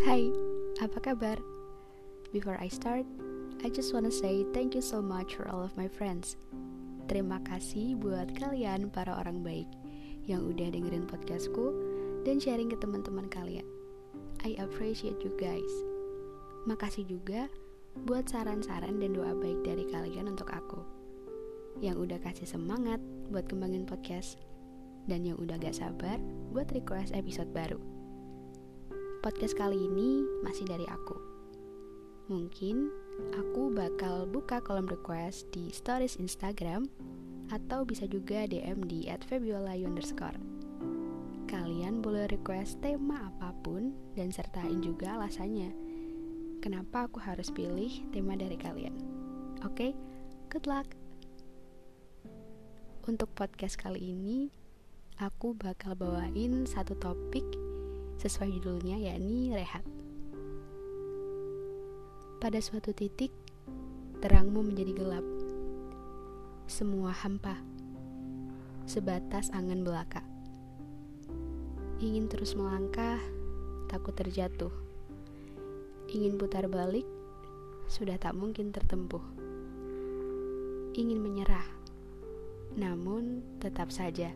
Hai, apa kabar? Before I start, I just wanna say thank you so much for all of my friends. Terima kasih buat kalian para orang baik yang udah dengerin podcastku dan sharing ke teman-teman kalian. I appreciate you guys. Makasih juga buat saran-saran dan doa baik dari kalian untuk aku. Yang udah kasih semangat buat kembangin podcast dan yang udah gak sabar buat request episode baru. Podcast kali ini masih dari aku. Mungkin aku bakal buka kolom request di stories Instagram atau bisa juga DM di underscore. Kalian boleh request tema apa pun dan sertain juga alasannya. Kenapa aku harus pilih tema dari kalian? Oke, okay? good luck. Untuk podcast kali ini, aku bakal bawain satu topik sesuai judulnya yakni rehat. Pada suatu titik, terangmu menjadi gelap. Semua hampa, sebatas angan belaka. Ingin terus melangkah, takut terjatuh. Ingin putar balik, sudah tak mungkin tertempuh. Ingin menyerah, namun tetap saja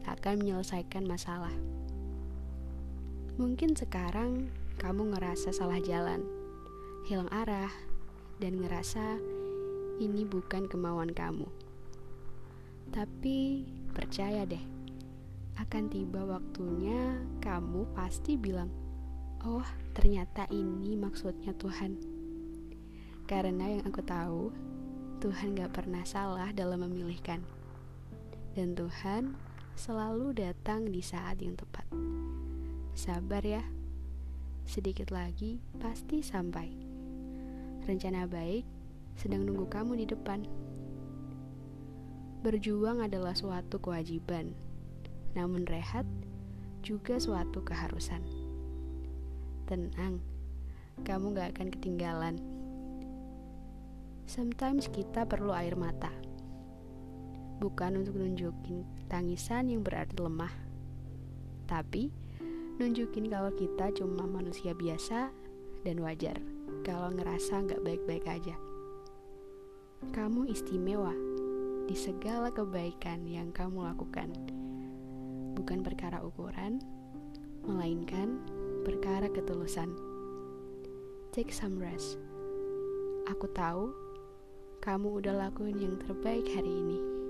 tak akan menyelesaikan masalah. Mungkin sekarang kamu ngerasa salah jalan, hilang arah, dan ngerasa ini bukan kemauan kamu. Tapi percaya deh, akan tiba waktunya kamu pasti bilang, "Oh, ternyata ini maksudnya Tuhan." Karena yang aku tahu, Tuhan gak pernah salah dalam memilihkan, dan Tuhan selalu datang di saat yang tepat. Sabar ya, sedikit lagi pasti sampai. Rencana baik sedang nunggu kamu di depan. Berjuang adalah suatu kewajiban, namun rehat juga suatu keharusan. Tenang, kamu gak akan ketinggalan. Sometimes kita perlu air mata, bukan untuk nunjukin tangisan yang berarti lemah, tapi nunjukin kalau kita cuma manusia biasa dan wajar kalau ngerasa nggak baik-baik aja. Kamu istimewa di segala kebaikan yang kamu lakukan. Bukan perkara ukuran, melainkan perkara ketulusan. Take some rest. Aku tahu kamu udah lakuin yang terbaik hari ini.